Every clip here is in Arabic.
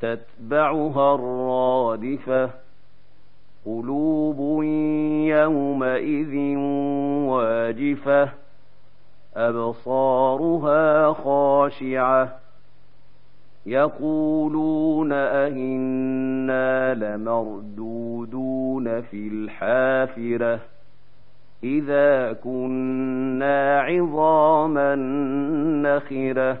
تتبعها الرادفة قلوب يومئذ واجفة أبصارها خاشعة يقولون أئنا لمردودون في الحافرة إذا كنا عظاما نخرة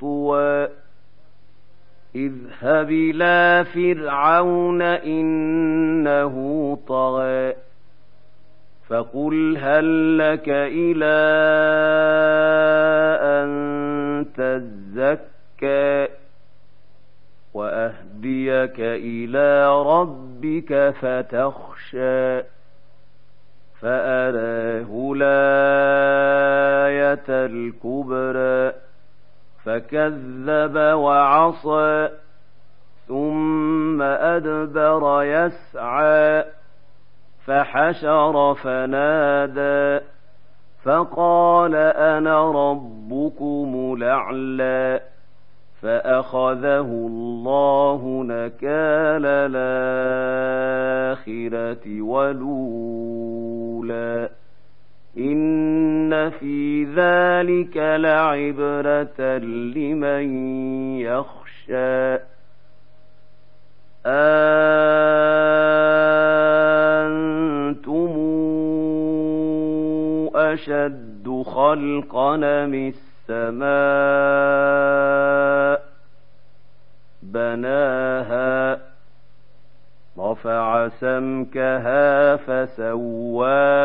طوى اذهب إلى فرعون إنه طغى فقل هل لك إلى أن تزكى وأهديك إلى ربك فتخشى فأراه الآية الكبرى فكذب وعصى ثم أدبر يسعى فحشر فنادى فقال أنا ربكم الأعلى فأخذه الله نكال الآخرة ولولا ان في ذلك لعبره لمن يخشى. أنتم أشد خلقا من السماء بناها رفع سمكها فسواها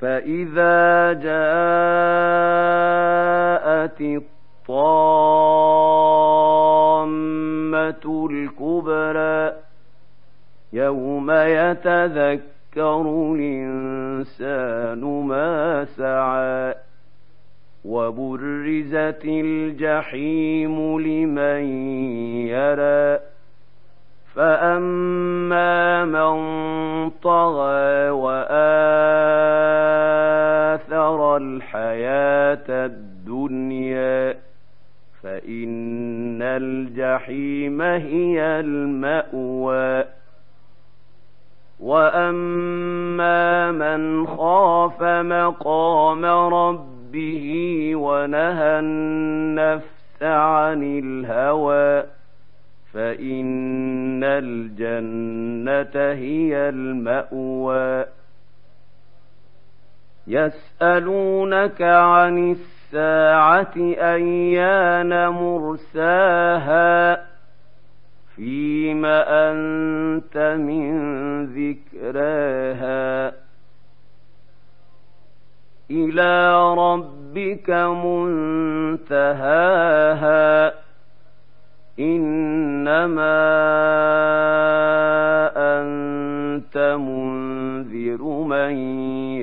فإذا جاءت الطامة الكبرى يوم يتذكر الإنسان ما سعى وبرزت الجحيم لمن يرى فأما من طغى الحياة الدنيا فإن الجحيم هي المأوى. وأما من خاف مقام ربه ونهى النفس عن الهوى فإن الجنة هي المأوى. يسألونك عن الساعة أيان مرساها فيم أنت من ذكراها إلى ربك منتهاها إنما أنت منذر من